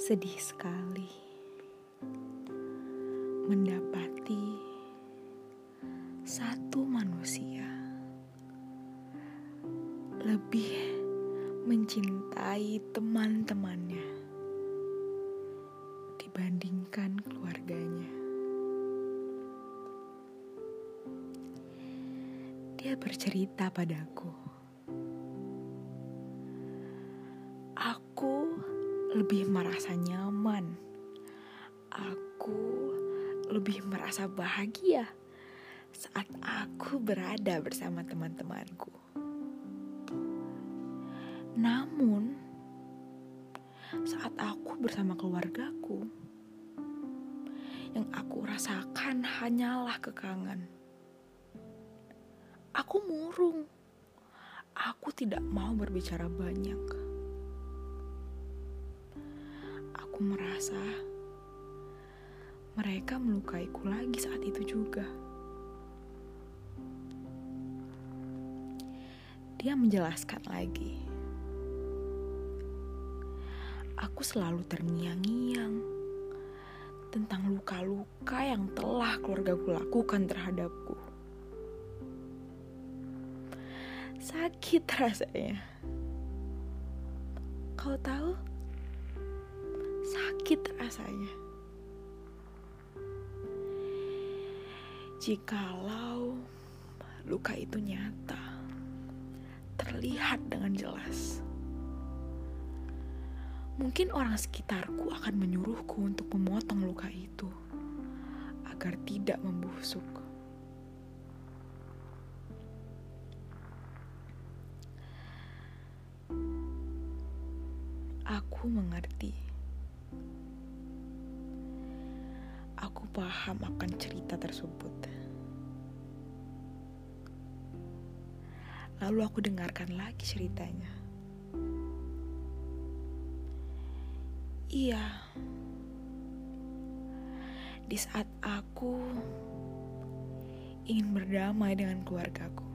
Sedih sekali mendapati satu manusia lebih mencintai teman-temannya dibandingkan keluarganya. Dia bercerita padaku, lebih merasa nyaman. Aku lebih merasa bahagia saat aku berada bersama teman-temanku. Namun, saat aku bersama keluargaku, yang aku rasakan hanyalah kekangan. Aku murung. Aku tidak mau berbicara banyak. Merasa mereka melukaiku lagi saat itu juga. Dia menjelaskan lagi. Aku selalu terngiang-ngiang tentang luka-luka yang telah keluargaku lakukan terhadapku. Sakit rasanya. Kau tahu? Sakit rasanya. Jikalau luka itu nyata, terlihat dengan jelas. Mungkin orang sekitarku akan menyuruhku untuk memotong luka itu agar tidak membusuk. Aku mengerti. Aku paham akan cerita tersebut. Lalu aku dengarkan lagi ceritanya. Iya, di saat aku ingin berdamai dengan keluargaku,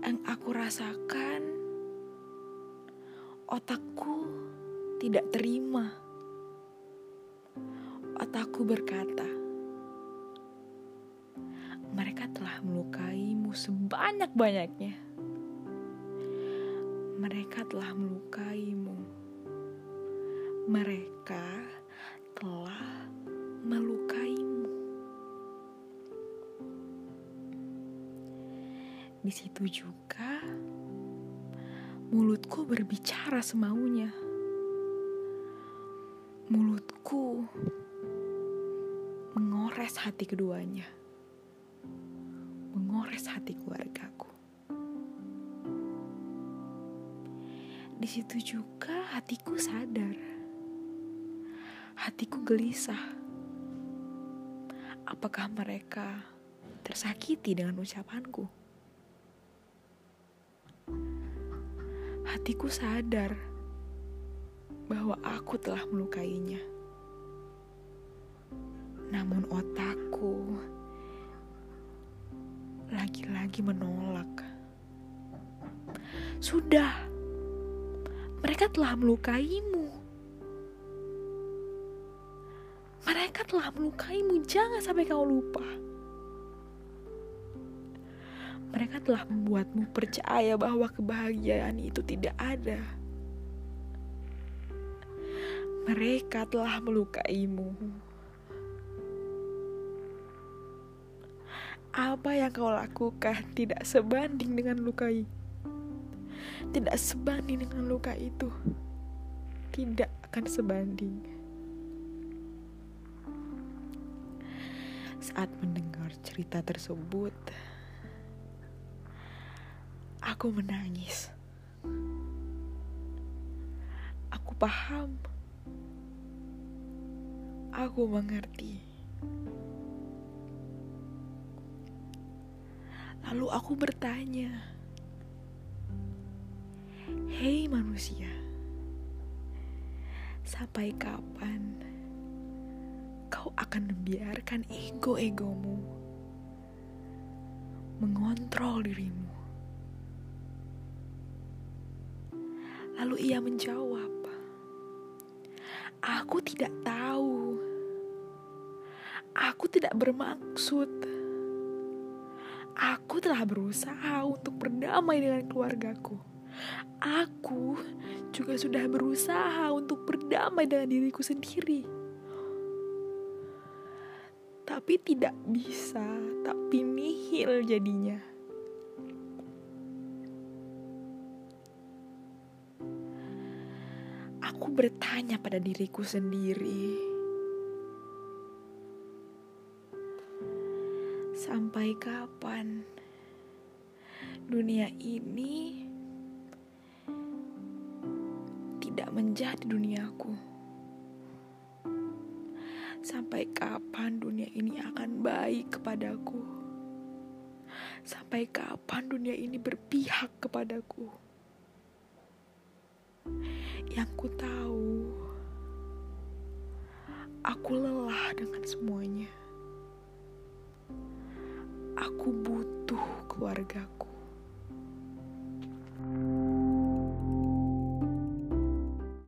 yang aku rasakan otakku tidak terima. Otakku berkata, mereka telah melukaimu sebanyak-banyaknya. Mereka telah melukaimu. Mereka telah melukaimu. Di situ juga mulutku berbicara semaunya. Mulutku mengores hati keduanya mengores hati keluargaku. Di situ juga hatiku sadar. Hatiku gelisah. Apakah mereka tersakiti dengan ucapanku? Hatiku sadar bahwa aku telah melukainya. Namun otakku lagi-lagi menolak. Sudah, mereka telah melukaimu. Mereka telah melukaimu, jangan sampai kau lupa. Mereka telah membuatmu percaya bahwa kebahagiaan itu tidak ada. Mereka telah melukaimu. Apa yang kau lakukan tidak sebanding dengan lukai. Tidak sebanding dengan luka itu. Tidak akan sebanding. Saat mendengar cerita tersebut, aku menangis. Aku paham. Aku mengerti. Lalu aku bertanya, "Hei manusia, sampai kapan kau akan membiarkan ego-egomu mengontrol dirimu?" Lalu ia menjawab, "Aku tidak tahu. Aku tidak bermaksud. Aku telah berusaha untuk berdamai dengan keluargaku. Aku juga sudah berusaha untuk berdamai dengan diriku sendiri." tapi tidak bisa, tapi nihil jadinya. Aku bertanya pada diriku sendiri, sampai kapan dunia ini tidak menjadi duniaku? Sampai kapan dunia ini akan baik kepadaku? Sampai kapan dunia ini berpihak kepadaku? Yang ku tahu, aku lelah dengan semuanya. Aku butuh keluargaku.